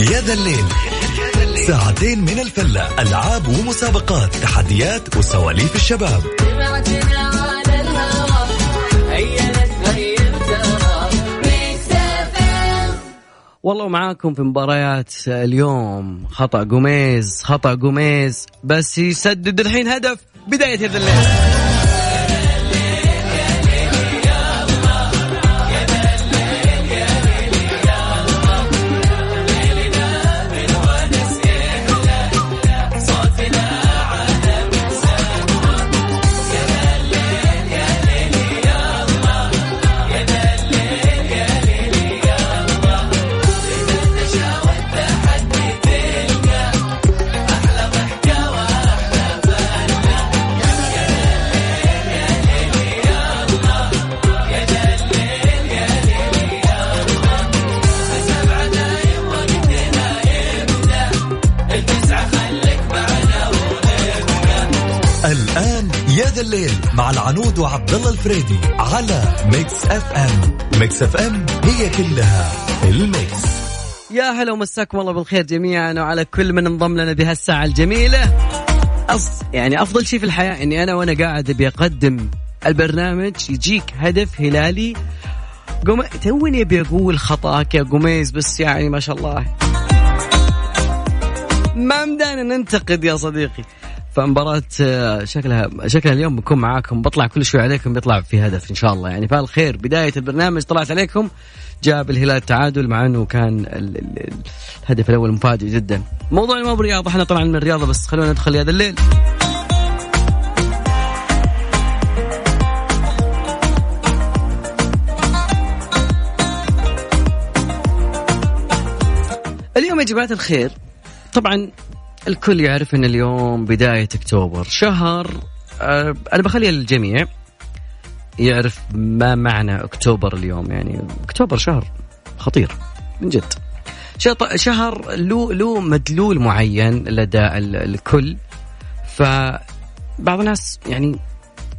يا ذا الليل. ساعتين من الفلة ألعاب ومسابقات تحديات وسواليف الشباب. والله معاكم في مباريات اليوم. خطأ قميز خطأ قميز بس يسدد الحين هدف بداية هذا الليل. مع العنود وعبد الله الفريدي على Mix FM Mix FM هي كلها ال mix. يا هلا ومساكم الله بالخير جميعا وعلى كل من انضم لنا بهالساعة الجميلة. أص... يعني أفضل شيء في الحياة إني أنا وأنا قاعد أبي أقدم البرنامج يجيك هدف هلالي. قم... توني أبي أقول خطأك يا قميز بس يعني ما شاء الله. ما مدانا ننتقد يا صديقي. فمباراة آه، شكلها شكلها اليوم بكون معاكم بطلع كل شوي عليكم بيطلع في هدف إن شاء الله يعني فالخير بداية البرنامج طلعت عليكم جاب الهلال التعادل مع إنه كان الهدف الأول مفاجئ جدا. موضوع ما برياضة إحنا طبعا من الرياضة بس خلونا ندخل هذا الليل. اليوم يا جماعة الخير طبعا الكل يعرف إن اليوم بداية أكتوبر. شهر أه أنا بخلي الجميع يعرف ما معنى أكتوبر اليوم. يعني أكتوبر شهر خطير من جد. شهر له له مدلول معين لدى الكل. فبعض الناس يعني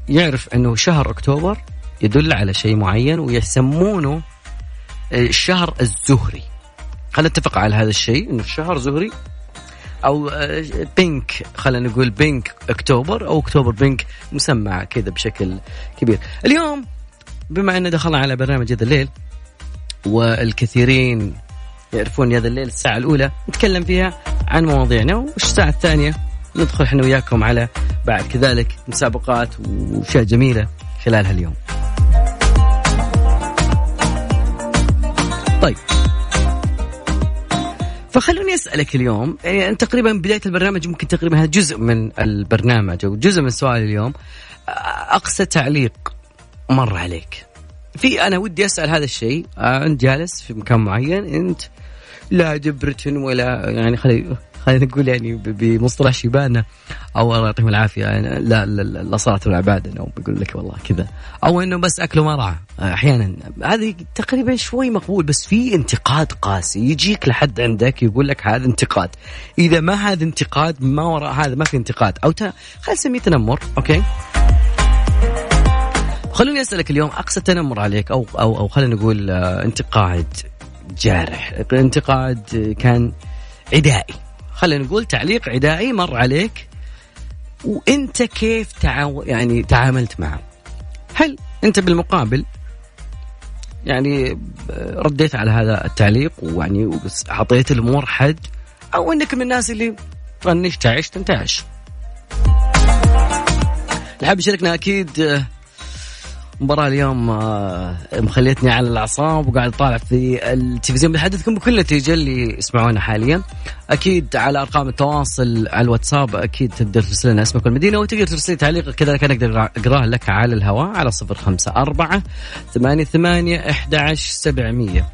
يعرف إنه شهر أكتوبر يدل على شيء معين ويسمونه الشهر الزهري. خلينا نتفق على هذا الشيء؟ إنه الشهر زهري أو بينك آه، خلينا نقول بينك أكتوبر أو أكتوبر بينك مسمى كذا بشكل كبير. اليوم بما إن دخلنا على برنامج هذا الليل والكثيرين يعرفون هذا الليل الساعة الأولى نتكلم فيها عن مواضيعنا والساعة الثانية؟ ندخل إحنا وياكم على بعد كذلك مسابقات وأشياء جميلة خلال هاليوم. طيب. فخلوني أسألك اليوم يعني أنت تقريبا بداية البرنامج ممكن تقريبا هذا جزء من البرنامج أو جزء من سؤال اليوم. أقصى تعليق مر عليك. في أنا ودي أسأل هذا الشيء. أنت جالس في مكان معين أنت لا دبرة ولا يعني خلي خلينا نقول يعني بمصطلح شيبانه أو الله يعطيهم العافية. يعني لا لا صلاة والعباده انه بيقول لك والله كذا. أو إنه بس اكله مرعى أحيانا هذه تقريبا شوي مقبول بس في انتقاد قاسي يجيك لحد عندك يقول لك هذا انتقاد. إذا ما هذا انتقاد ما وراء هذا ما في انتقاد. أو. خلينا نسميه تنمر أوكي؟ خلوني أسألك اليوم أقصى تنمر عليك أو أو أو خلينا نقول آه، انتقاد جارح. انتقاد كان عدائي. خلينا نقول تعليق عدائي مر عليك وأنت كيف تعاو يعني تعاملت معه؟ هل أنت بالمقابل يعني رديت على هذا التعليق ويعني أعطيت الأمور حد أو أنك من الناس اللي طنشت تعيش انتعش اللي حاب يشاركنا أكيد مباراة اليوم آه، مخليتني على الأعصاب وقاعد طالع في التلفزيون. بحدثكم بكل النتيجة اللي يسمعونا حاليا. أكيد على أرقام التواصل على الواتساب أكيد تقدر ترسل لنا اسمك والمدينة وتقدر ترسل تعليقك. كذلك أنا أقدر أقرأه لك على الهواء على صفر خمسة أربعة ثمانية ثمانية إحدى سبعمية.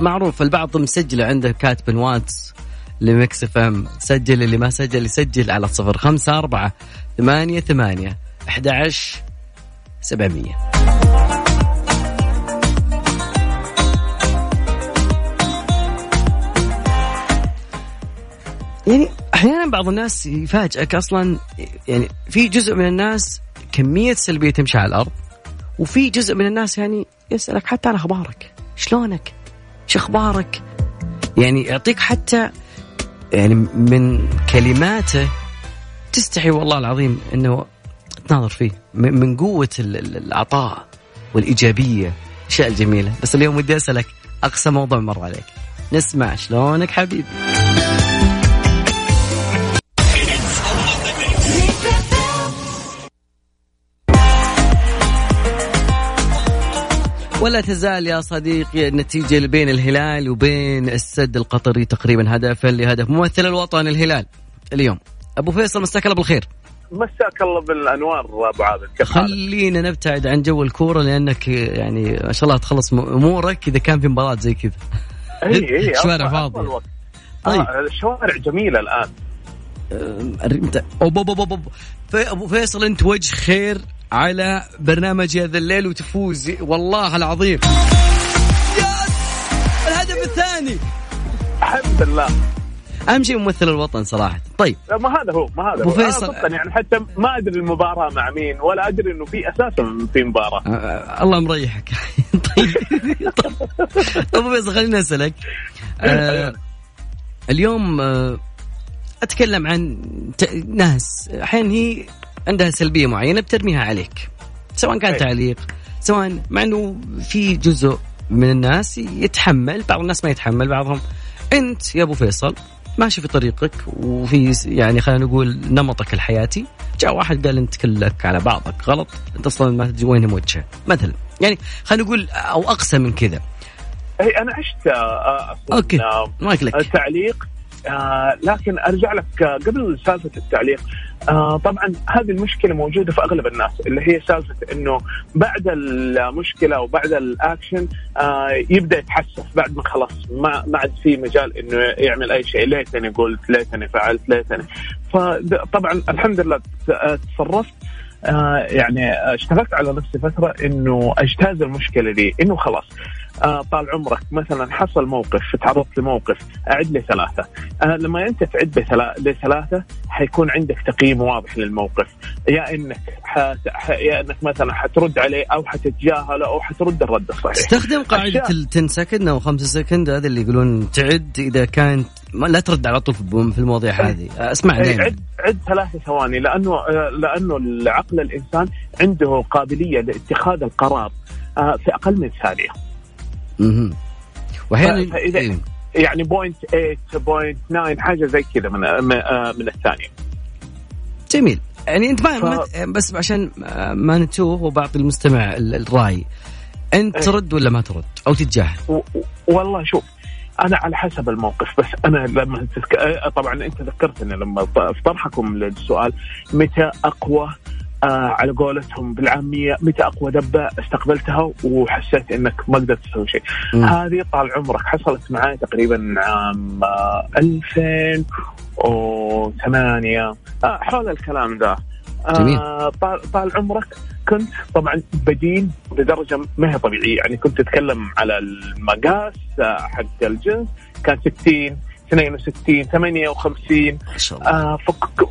معروف البعض مسجله عنده كاتب الواتس ل Mix FM. سجل اللي ما سجل يسجل على صفر خمسة أربعة ثمانية ثمانية أحد 700 يعني أحيانا بعض الناس يفاجئك أصلا يعني في جزء من الناس كمية سلبية تمشي على الأرض وفي جزء من الناس يعني يسألك حتى عن أخبارك شلونك؟ شو أخبارك؟ يعني يعطيك حتى يعني من كلماته تستحي والله العظيم إنه تناظر فيه. من قوة العطاء والإيجابية. الاشياء الجميله بس اليوم ودي أسألك أقصى موضوع مر عليك. نسمع شلونك حبيبي. ولا تزال يا صديقي النتيجة بين الهلال وبين السد القطري تقريبا هدفا لهدف ممثل الوطن الهلال اليوم. أبو فيصل مساك الله بالخير. مساك الله بالأنوار ابو عابد خلينا نبتعد عن جو الكورة لأنك يعني ما شاء الله تخلص أمورك إذا كان في مباراة زي كذا. اي اي شوارع فاضية. طيب. آه الشوارع جميلة الآن. انت أبو فيصل أنت وجه خير على برنامج هذا الليل وتفوز. والله العظيم. الهدف الثاني. الحمد لله. اهم شيء ممثل الوطن صراحة. طيب. ما هذا هو ما هذا أبو فيصل. يعني حتى ما أدري المباراة مع مين ولا أدري إنه في أساسا في مباراة. آه, آه، الله مريحك. طيب. أبو فيصل خليني أسألك. آه اليوم آه أتكلم عن ناس. أحيانا هي عندها سلبية معينة بترميها عليك. سواء كان تعليق سواء مع إنه في جزء من الناس يتحمل بعض الناس ما يتحمل بعضهم. أنت يا أبو فيصل ماشي في طريقك وفي يعني خلينا نقول نمطك الحياتي. جاء واحد قال انت كلك على بعضك غلط أنت أصلا ما تدري وين موجهة. مثلا يعني خلينا نقول أو أقسى من كذا. اي أنا عشت آه، okay mic لك. تعليق آه لكن أرجع لك قبل سالفة التعليق. آه طبعا هذه المشكلة موجودة في أغلب الناس اللي هي سالفة إنه بعد المشكلة وبعد الأكشن آه يبدأ يتحسف بعد ما خلاص ما ما عاد في مجال إنه يعمل أي شيء. ليتني قلت ليتني فعلت ليتني. فطبعا الحمد لله تصرفت. آه يعني اشتغلت على نفسي فترة إنه أجتاز المشكلة دي إنه خلاص آه طال عمرك. مثلا حصل موقف تعرضت لموقف أعد لي ثلاثة. آه لما أنت تعد لثلاثة حيكون عندك تقييم واضح للموقف. يا إنك حت... يا إنك مثلا حترد عليه أو حتتجاهله أو حترد الرد الصحيح. استخدم قاعدة ال 10 second أو 5 second هذا اللي يقولون تعد إذا كانت لا ترد على طول في المواضيع هذه. أسمع دائما عد عد ثلاث ثواني لأنه آه، لأنه العقل الإنسان عنده قابلية لاتخاذ القرار آه، في أقل من ثانية. واحيانا فإذا إيه؟ يعني point 8 point 9 حاجة زي كذا من آه، من الثانية جميل يعني أنت ما ف... بس عشان ما نتوه وبعطي المستمع الرأي أنت إيه. ترد ولا ما ترد أو تتجاهل؟ والله شوف أنا على حسب الموقف بس أنا لما تذك... آه، طبعا أنت ذكرتني لما في طرحكم للسؤال متى أقوى آه على قولتهم بالعامية متى أقوى دبة استقبلتها وحسيت إنك ما قدرت تسوي شيء. هذه طال عمرك حصلت معي تقريبا عام آه 2008 آه حول الكلام ذا. جميل. آه طال, طال عمرك كنت طبعا بدين بدرجة ما هي طبيعية يعني كنت اتكلم على المقاس آه، حق الجنس كان 60 62 58 ما شاء الله. آه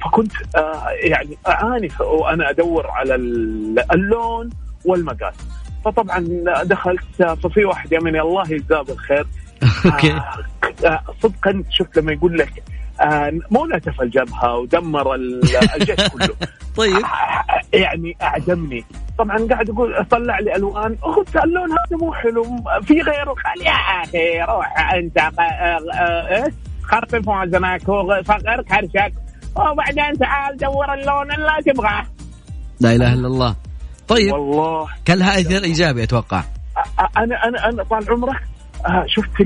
فكنت آه يعني أعاني وأنا أدور على اللون والمقاس. فطبعا دخلت آه، ففي واحد يمني الله يجزاه بالخير. أوكي. آه صدقا شفت لما يقول لك آه مو نتف الجبهة ودمر الجيش كله. طيب. يعني أعجبني. طبعا قاعد أقول طلع لي ألوان. اخذت اللون هذا مو حلو في غيره. قال يا أخي روح أنت إيش؟ خرطف وزنك وصغر كرشك وبعدين تعال دور اللون اللي تبغاه. لا إله إلا الله. طيب والله. كان لها اثر إيجابي أتوقع. أنا أنا أنا طال عمرك آه، شفت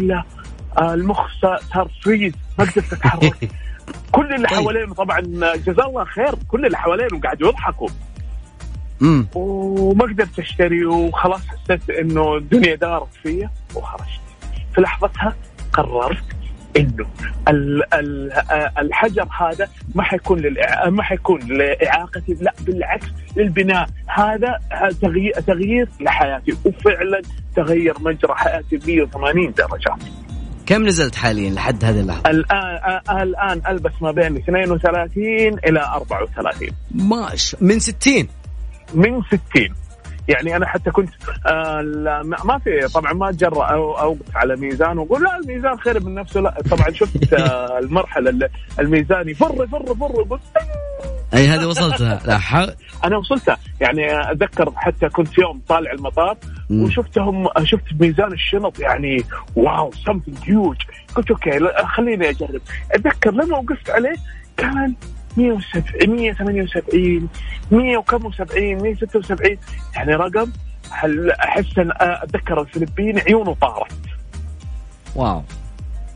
المخ صار فريز ما قدرت أتحرك. كل اللي طيب. حوالينه طبعا جزاه الله خير كل اللي حوالينه قاعد يضحكوا. امم وما قدرت أشتري وخلاص حسيت إنه الدنيا دارت فيا وخرجت. في لحظتها قررت إنه الحجر هذا ما حيكون للإع... ما حيكون لاعاقتي لا بالعكس للبناء. هذا تغيير تغيير لحياتي وفعلا تغير مجرى حياتي 180 درجة. كم نزلت حاليا لحد هذه اللحظه؟ الآن الآن ألبس ما بين 32 إلى 34 ماش من 60 من 60 يعني أنا حتى كنت آه ما في طبعا ما اتجرأ أوقف على ميزان وأقول لا الميزان خير من نفسه لا. طبعا شفت آه المرحلة الميزان يفر يفر يفر يقول أي هذه وصلتها. لا حق. أنا وصلتها. يعني أتذكر حتى كنت يوم طالع المطار وشفتهم شفت ميزان الشنط يعني واو سمثينج هيوج قلت okay خليني أجرب. أتذكر لما وقفت عليه كان 178 100 وكم و70 176 يعني رقم أحس أن أتذكر الفلبيني عيونه طارت. wow.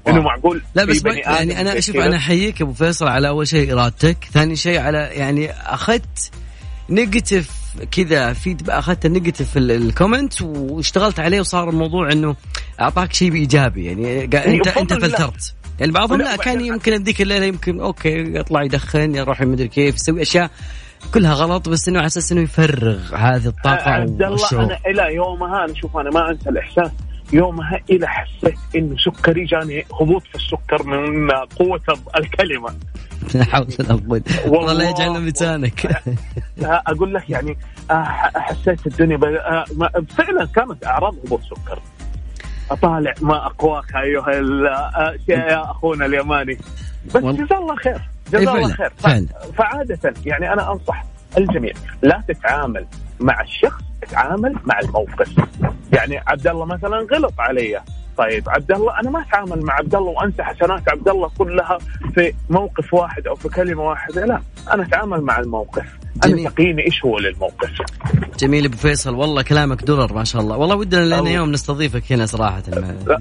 إنه معقول؟ لا بس يعني أنا شوف أنا أحييك أبو فيصل على أول شيء إرادتك، ثاني شيء على يعني أخذت negative كذا feed أخذت ال negative ال comment واشتغلت عليه وصار الموضوع إنه أعطاك شيء ايجابي يعني انت أنت فلترت. يعني بعضهم لا كان يمكن أديك الليلة يمكن okay يطلع يدخن يروح مدري كيف يسوي أشياء كلها غلط بس إنه على أساس إنه يفرغ هذه الطاقة عبد الله أنا إلى يومها أنا شوف أنا ما أنسى الإحساس. يومها إلى حسيت إنه سكري جاني هبوط في السكر من قوة الكلمة. لا حول ولا قوة والله لا يجعلنا بلسانك أقول لك يعني آه، حسيت الدنيا آه، فعلا كانت أعراض هبوط سكر. أطالع ما أقواك أيها يا أخونا اليماني. بس جزاه الله خير. جزاه الله خير. فعادة يعني أنا أنصح الجميع لا تتعامل مع الشخص تعامل مع الموقف. يعني عبد الله مثلا غلط علي. طيب عبد الله أنا ما أتعامل مع عبد الله وأنسى حسنات عبد الله كلها في موقف واحد أو في كلمة واحدة. لا أنا أتعامل مع الموقف. جميل. أنا تقيني إيش هو للموقف؟ جميل أبو فيصل والله كلامك درر ما شاء الله. والله ودنا لنا يوم نستضيفك هنا صراحة.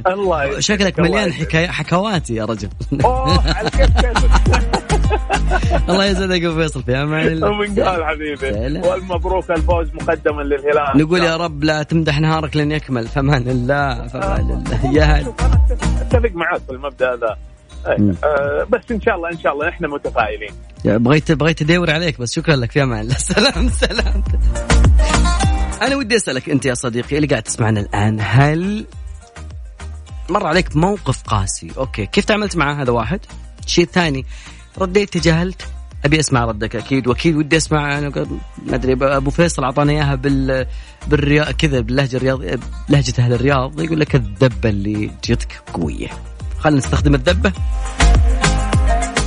الله شكلك مليان حكاية حكواتي يا رجل. أوه على الله يسعدك أبو فيصل في أمان الله. ومن قال حبيبي والمبروك الفوز مقدما للهلال. نقول يا رب لا تمدح نهارك لن يكمل. فمان الله فمان الله. يا هل أتفق معك في المبدأ هذا. آه بس إن شاء الله إن شاء الله إحنا متفائلين. بغيت بغيت أدور عليك بس شكرا لك في أمان الله. سلام سلام. أنا ودي أسألك أنت يا صديقي اللي قاعد تسمعنا الآن هل مر عليك موقف قاسي؟ أوكي كيف تعاملت معه هذا واحد؟ الشيء الثاني رديت تجاهلت أبي أسمع ردك أكيد وأكيد ودي أسمع أنا ما أدري أبو فيصل اعطانا إياها بال بالرياض كذا باللهجه الرياض لهجه أهل الرياض يقول لك الذبة اللي جتك قوية. خلينا نستخدم الذبة.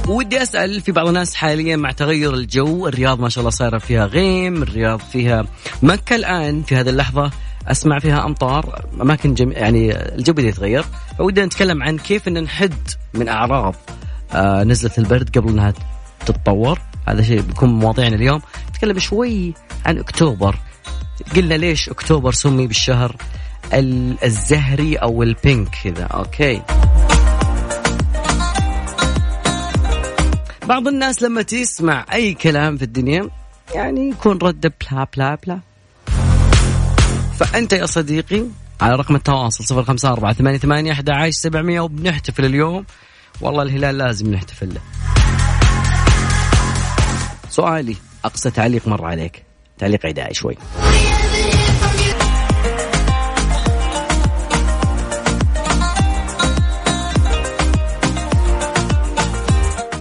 ودي أسأل في بعض الناس حاليا مع تغير الجو الرياض ما شاء الله صايرة فيها غيم الرياض فيها مكة الآن في هذه اللحظة أسمع فيها أمطار أماكن جميع يعني الجو بدأ يتغير. فودنا نتكلم عن كيف إن نحد من أعراض آه نزله البرد قبل إنها تتطور. هذا شيء بيكون مواضيعنا اليوم. نتكلم شوي عن أكتوبر. قلنا ليش أكتوبر سمي بالشهر الزهري أو ال pink كذا. okay. بعض الناس لما تسمع أي كلام في الدنيا يعني يكون رد blah blah blah. فأنت يا صديقي على رقم التواصل صفر خمسة أربعة ثمانية ثمانية أحد عشر سبعمية. وبنحتفل اليوم والله الهلال لازم نحتفل له. سؤالي أقسى تعليق مر عليك. تعليق عدائي شوي.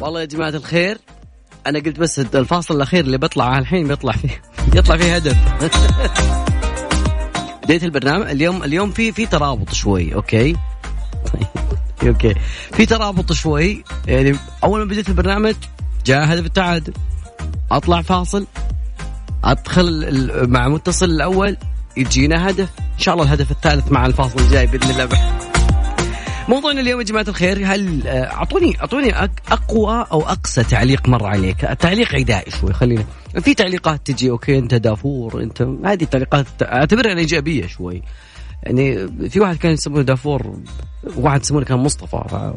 والله يا جماعة الخير أنا قلت بس الفاصل الأخير اللي بطلع الحين بيطلع فيه يطلع فيه هدف. بداية البرنامج اليوم اليوم في في ترابط شوي okay؟ okay في ترابط شوي يعني أول ما بديت البرنامج جاء هدف التعادل. أطلع فاصل أدخل مع متصل الأول يجينا هدف. إن شاء الله الهدف الثالث مع الفاصل الجاي بإذن الله. موضوعنا اليوم يا جماعة الخير هل آه، أعطوني أعطوني أقوى أو أقسى تعليق مر عليك؟ تعليق عدائي شوي خلينا. في تعليقات تجي أوكي أنت دافور أنت هذه التعليقات أعتبرها إيجابية شوي. يعني في واحد كان يسمونه دافور واحد يسمونه كان مصطفى.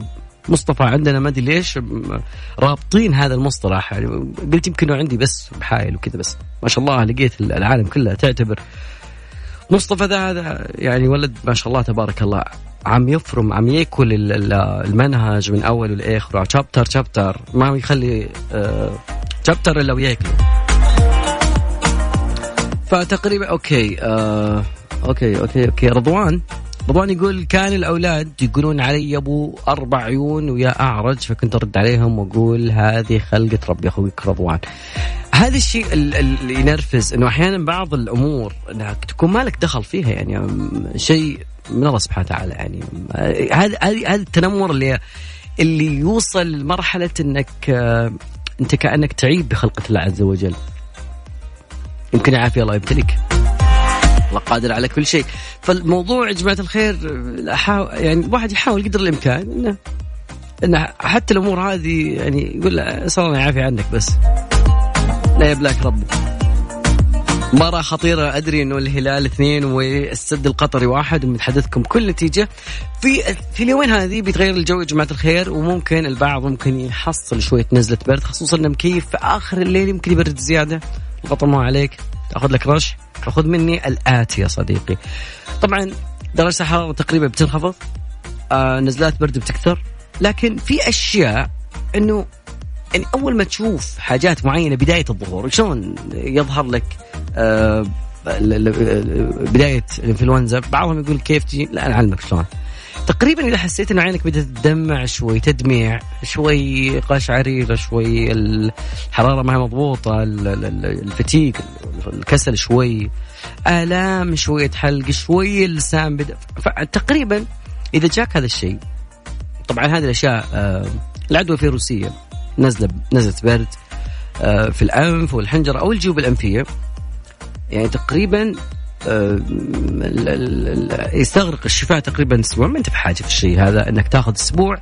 مصطفى عندنا ما أدري ليش رابطين هذا المصطلح يعني قلت يمكن عندي بس بحايل وكذا بس. ما شاء الله لقيت العالم كلها تعتبر مصطفى ذا هذا يعني ولد ما شاء الله تبارك الله. عم يفرم عم يأكل المنهج من أول لاخره شابتر شابتر ما يخلي شابتر إلا ويأكله. فتقريبا okay آه okay okay okay رضوان رضوان يقول كان الأولاد يقولون علي أبو أربع عيون ويا أعرج فكنت أرد عليهم وأقول هذه خلقة ربي أخوك رضوان. هذا الشيء ال- ال- اللي ينرفز إنه أحيانا بعض الأمور إنها تكون مالك دخل فيها يعني شيء من الله سبحانه وتعالى يعني هذا هذا التنمر اللي اللي يوصل لمرحلة إنك آه، أنت كأنك تعيب بخلقة الله عز وجل. يمكن يعافي الله يبتليك. الله قادر على كل شيء. فالموضوع يا جماعة الخير يعني الواحد يحاول قدر الإمكان إنه إنه حتى الأمور هذه يعني يقول أسأل الله يعافي عنك بس لا يبلاك ربك. مباراة خطيرة أدري أنه الهلال اثنين والسد القطري واحد ومتحدثكم كل نتيجة. في في اليومين هذه بيتغير الجو يا جماعة الخير وممكن البعض ممكن يحصل شوية نزلة برد خصوصا مكيف في آخر الليل يمكن يبرد زيادة. الغطا ما عليك. تاخذ لك رش خذ مني الآتي يا صديقي. طبعا درجة الحرارة تقريبا بتنخفض آه نزلات برد بتكثر لكن في أشياء أنه يعني أول ما تشوف حاجات معينة بداية الظهور شلون يظهر لك آه بداية الإنفلونزا؟ بعضهم يقول كيف تجي؟ لا أنا أعلمك شلون. تقريبا إذا حسيت إنه عينك بدات تدمع شوي تدميع شوي قشعريره شوي الحرارة ما هي مضبوطة ال- ال- ال- الفتيق الكسل شوي آلام شوية حلق شوي اللسان بدا فتقريبا إذا جاك هذا الشيء طبعا هذه الأشياء آه، العدوى الفيروسيه نزلة نزله برد آه، في الأنف والحنجرة أو الجيوب الأنفية. يعني تقريبا يستغرق الشفاء تقريبا أسبوع. ما أنت في حاجة في الشيء هذا؟ إنك تاخذ أسبوع.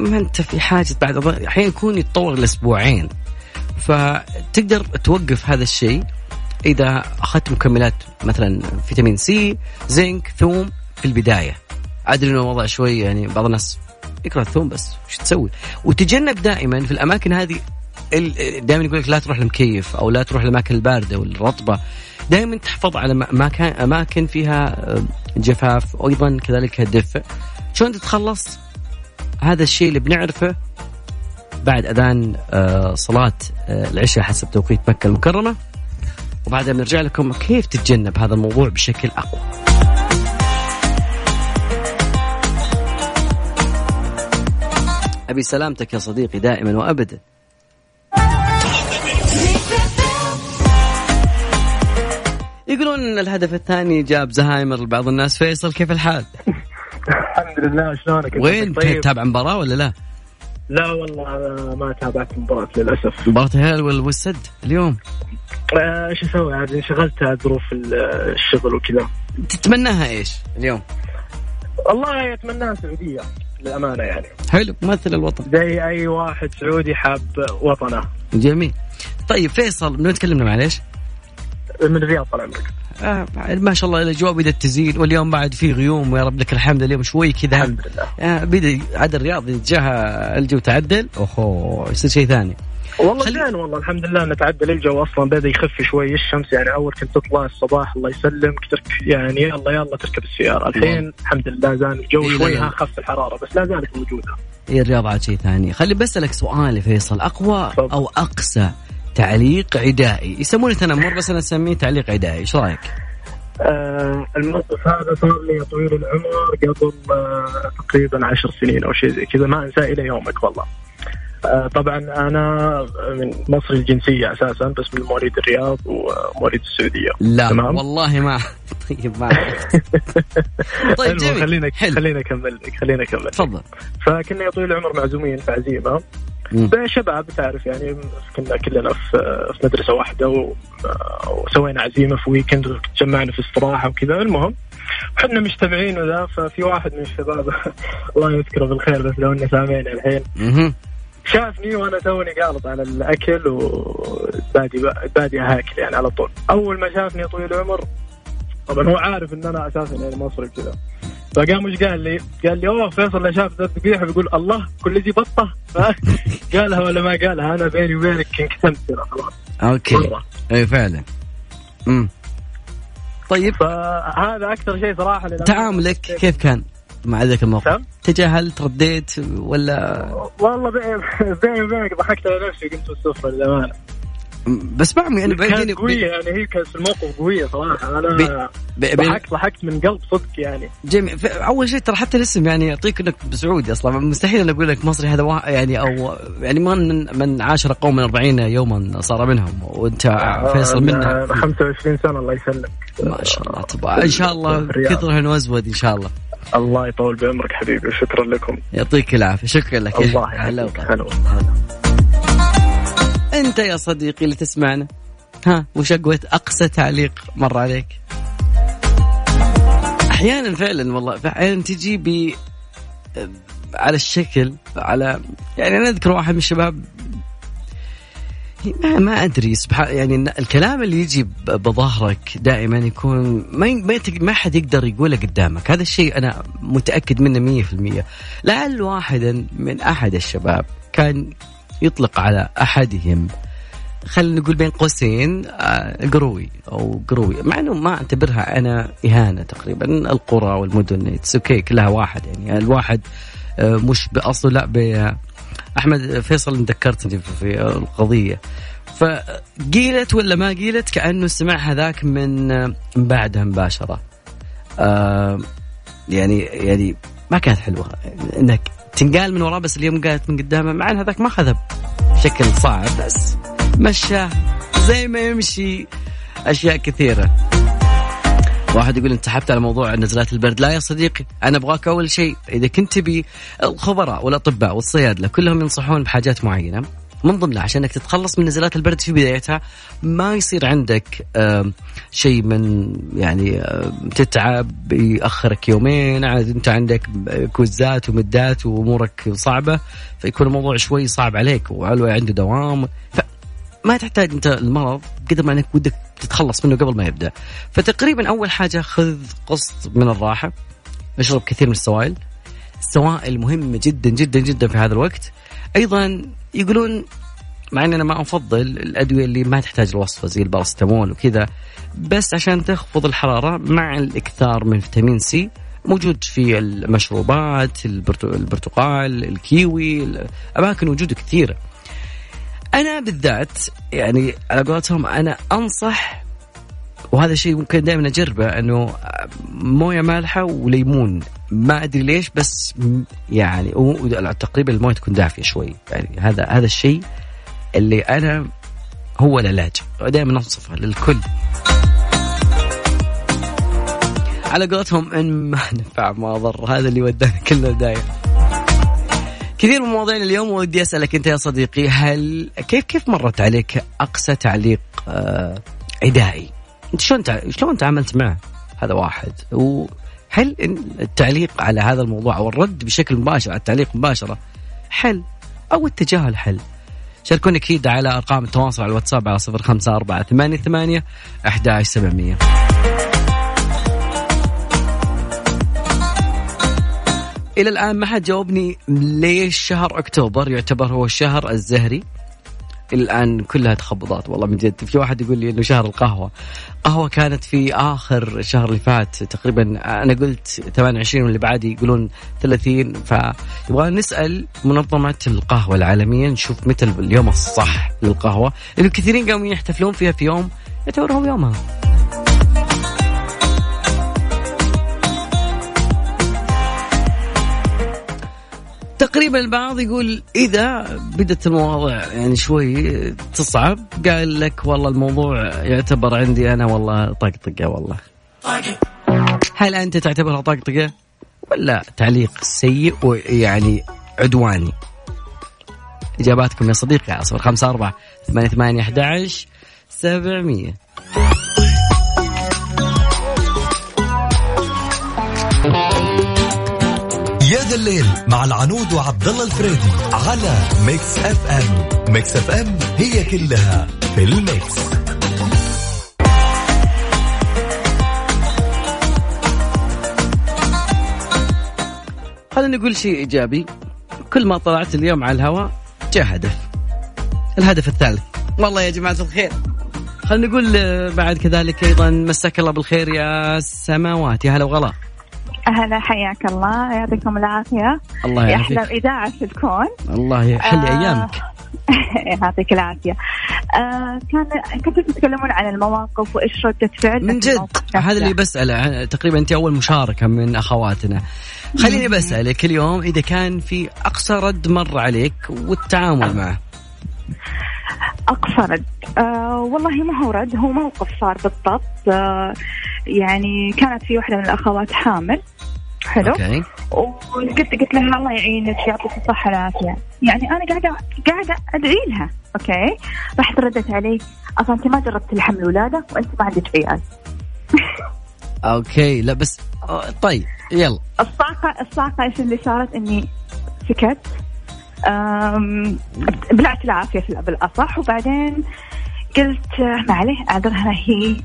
ما أنت في حاجة بعد أحيانا يكون يتطور لأسبوعين. فتقدر توقف هذا الشيء إذا أخذت مكملات مثلا فيتامين سي زنك ثوم في البداية. أدري إنه الوضع شوي يعني بعض الناس يكره الثوم بس وش تسوي؟ وتجنب دائما في الأماكن هذه دائما يقول لك لا تروح لمكيف أو لا تروح الاماكن الباردة والرطبة. دائما تحفظ على اماكن أماكن فيها آه، جفاف وأيضا كذلك دفء شلون تتخلص؟ هذا الشيء اللي بنعرفه بعد أذان آه، صلاة آه، العشاء حسب توقيت مكة المكرمة. وبعدها بنرجع لكم كيف تتجنب هذا الموضوع بشكل أقوى. أبي سلامتك يا صديقي دائما وابدا. يقولون إن الهدف الثاني جاب زهايمر لبعض الناس. فيصل كيف الحال؟ الحمد لله شلونك؟ وين؟ طيب؟ تتابع مباراة ولا لا؟ لا والله أنا ما تابعت المباراة للأسف. مباراة الهلال وال- والسد اليوم. آه، إيش أسوي؟ عاد انشغلت على ظروف ال- الشغل وكذا. تتمناها إيش اليوم؟ والله أتمناها سعودية للأمانة يعني. حلو ممثل الوطن. زي أي واحد سعودي حاب وطنه. جميل. طيب فيصل من وين تكلمنا معليش؟ من الرياض طال عمرك. آه ما شاء الله الاجواء بدات تزين واليوم بعد في غيوم ويا رب لك الحمد اليوم شوي كذا. الحمد لله. آه بدا عاد الرياض جاها الجو تعدل. اوهو يصير شيء ثاني. والله خلي- زين والله الحمد لله إنه تعدل. الجو أصلا بدأ يخف شوي. الشمس يعني أول كنت تطلع الصباح الله يسلمك ترك يعني يلا يلا تركب السيارة. الحين الحمد لله زان الجو إيه، شوي. ها خف الحرارة بس لا زالت موجودة. هي الرياض عاد شيء ثاني. خلي بسألك سؤال فيصل أقوى تفضل. أو أقسى. تعليق عدائي يسمونه تنمر بس أنا أسميه تعليق عدائي إيش رأيك؟ آه الموقف هذا صار لي طويل العمر قبل آه تقريبا عشر سنين أو شيء زي كذا ما انساه إلى يومك والله. آه طبعا أنا من مصري الجنسية أساسا بس من مواليد الرياض ومواليد السعودية. لا تمام. والله ما طيب ما. طيب جميل خلينا خلينا أكمل لك خلينا أكمل. تفضل فكنا يا طويل العمر معزومين في عزيمة. شباب تعرف يعني كنا كلنا في في مدرسة واحدة وسوينا عزيمة في ويكند وتجمعنا في استراحة وكذا. المهم إحنا مجتمعين وذا ففي واحد من الشباب الله يذكره بالخير بس لو إنه سامعني الحين. شافني وأنا توني قالط على الأكل وبادي بادي هاكل يعني على طول. أول ما شافني طويل العمر طبعا هو عارف إن أنا أساسا يعني مصري كذا فقام وش قال لي؟ قال لي أوه فيصل لو شاف ذا الذبيحه بيقول الله كل ذي بطة قالها ولا ما قالها أنا بيني وبينك كذا خلاص okay مرة. أي فعلا مم. طيب فهذا أكثر شيء صراحة. تعاملك كيف كان مع ذاك الموقف؟ تجاهلت رديت ولا والله بيني وبينك ضحكت على نفسي وقمت بالسفره للأمانة بس بعمي أنا كانت قوية يعني هي كانت في الموقف قوية صراحة. أنا بي- بي- بي- ضحكت ضحكت من قلب صدق يعني. جميل. أول شيء ترى حتى الاسم يعني يعطيك إنك سعودي أصلا. مستحيل أنا أقول لك مصري هذا واحد يعني أو يعني من من عاشر قوم من 40 يوما صار منهم وأنت فيصل منا أنا 25 سنة الله يسلمك. ما شاء الله تبارك إن شاء الله. كثر وازود إن شاء الله. الله يطول بعمرك حبيبي وشكرا لكم. يعطيك العافية شكرا لك. الله وغلا. هلا والله. أنت يا صديقي اللي تسمعنا؟ ها وش أقوى أقصى تعليق مر عليك؟ أحيانا فعلا والله أحيانا تجي ب على الشكل على يعني أنا أذكر واحد من الشباب ما ما أدري سبحان يعني الكلام اللي يجي بظهرك دائما يكون ما ما حد يقدر يقوله قدامك. هذا الشيء أنا متأكد منه 100% لعل واحدا من أحد الشباب كان يطلق على أحدهم. خلينا نقول بين قوسين آه، قروي أو قروي. مع إنه ما أعتبرها أنا إهانة تقريبا. القرى والمدن it's okay كلها واحد يعني. الواحد آه، مش بأصله لا ب أحمد فيصل ذكرتني في- القضية. فقيلت ولا ما قيلت؟ كأنه سمعها ذاك من آه، من بعدها مباشرة. يعني يعني ما كانت حلوة. إنك تنقال من وراه بس اليوم قالت من قدامه مع إن هذاك ما اخذها بشكل صعب بس مشاه زي ما يمشي أشياء كثيرة. واحد يقول انت سحبت على موضوع نزلات البرد. لا يا صديقي أنا أبغاك أول شيء إذا كنت تبي الخبراء والأطباء والصيادلة كلهم ينصحون بحاجات معينة من ضمنها عشان انك تتخلص من نزلات البرد في بدايتها ما يصير عندك شيء من يعني تتعب يأخرك يومين عاد انت عندك كوزات ومدات وامورك صعبة فيكون الموضوع شوي صعب عليك وعلوي عنده دوام فما تحتاج انت المرض قدر ما انك ودك تتخلص منه قبل ما يبدأ. فتقريبا أول حاجة خذ قسط من الراحة اشرب كثير من السوائل. السوائل مهمة جدا جدا جدا في هذا الوقت. أيضا يقولون مع ان أنا ما أفضل الأدوية اللي ما تحتاج الوصفة زي البارستامول وكذا بس عشان تخفض الحرارة مع الإكثار من فيتامين سي موجود في المشروبات البرتقال الكيوي أماكن وجوده كثيرة. أنا بالذات يعني على قولتهم أنا أنصح وهذا شيء ممكن دائما أجربه إنه موية مالحة وليمون. ما أدري ليش بس يعني تقريبا الموية تكون دافية شوي. يعني هذا هذا الشيء اللي أنا هو العلاج. دائما أنصفه للكل. على قولتهم إن ما نفع ما ضر. هذا اللي ودانا كلنا بدايه كثير من مواضيعنا اليوم ودي أسألك أنت يا صديقي هل كيف كيف مرت عليك أقصى تعليق آه عدائي؟ انت شلون. شلون تعاملت معه؟ هذا واحد وهل التعليق على هذا الموضوع أو الرد بشكل مباشر على التعليق مباشرة حل أو التجاهل حل؟ شاركوني أكيد على أرقام التواصل على الواتساب على صفر خمسة أربعة ثمانية ثمانية أحد سبعمية إلى الآن ما حد جاوبني ليش شهر أكتوبر يعتبر هو الشهر الزهري الآن كلها تخبطات. والله من جد في واحد يقول لي إنه شهر القهوة. قهوة كانت في آخر الشهر اللي فات تقريبا أنا قلت 28 واللي بعدي يقولون 30 فيبغى نسأل منظمة القهوة العالمية نشوف متى اليوم الصح للقهوة. لأنه كثيرين قاموا يحتفلون فيها في يوم يعتبر هو يومها. تقريبا البعض يقول إذا بدت المواضيع يعني شوي تصعب قال لك والله الموضوع يعتبر عندي أنا والله طقطقه والله. هل أنت تعتبرها طقطقه ولا تعليق سيء ويعني عدواني. إجاباتكم يا صديقي على صفر خمسة أربعة ثمانية ثمانية أحد عشر سبعمية. يا ذا الليل مع العنود وعبد الله الفريدي على Mix FM. Mix FM هي كلها في ال mix. خلينا نقول شيء إيجابي. كل ما طلعت اليوم على الهواء جاء هدف. الهدف الثالث. والله يا جماعة الخير. خلينا نقول آه، بعد كذلك أيضا مساك الله بالخير يا سماوات يا هلا وغلا. هلا حياك الله. يعطيكم العافية. الله يا أحلى يعافيك. إذاعة في الكون الله يحل آه، أيامك. يعطيك العافية. آه كان كنتوا تتكلمون عن المواقف وإيش رده فعل من جد. هذا اللي بسأله. تقريبا أنت أول مشاركة من أخواتنا. خليني بسألك اليوم إذا كان في أقصى رد مر عليك والتعامل معه. أقصى رد. آه والله ما هو رد هو موقف صار بالضبط. آه يعني كانت في واحدة من الأخوات حامل. حلو. okay. وقلت قلت لها الله يعينك يعطيك الصحة والعافية. يعني أنا قاعدة قاعدة أدعي لها okay؟ راحت ردت علي. أصلا أنت ما جربت الحمل الولادة وأنت ما عندك عيال. okay لا بس طيب يلا. الصاعقه الصاعقه إيش اللي صارت؟ إني سكت. بلعت العافية في بالاصح وبعدين قلت ما عليه أعذرها هي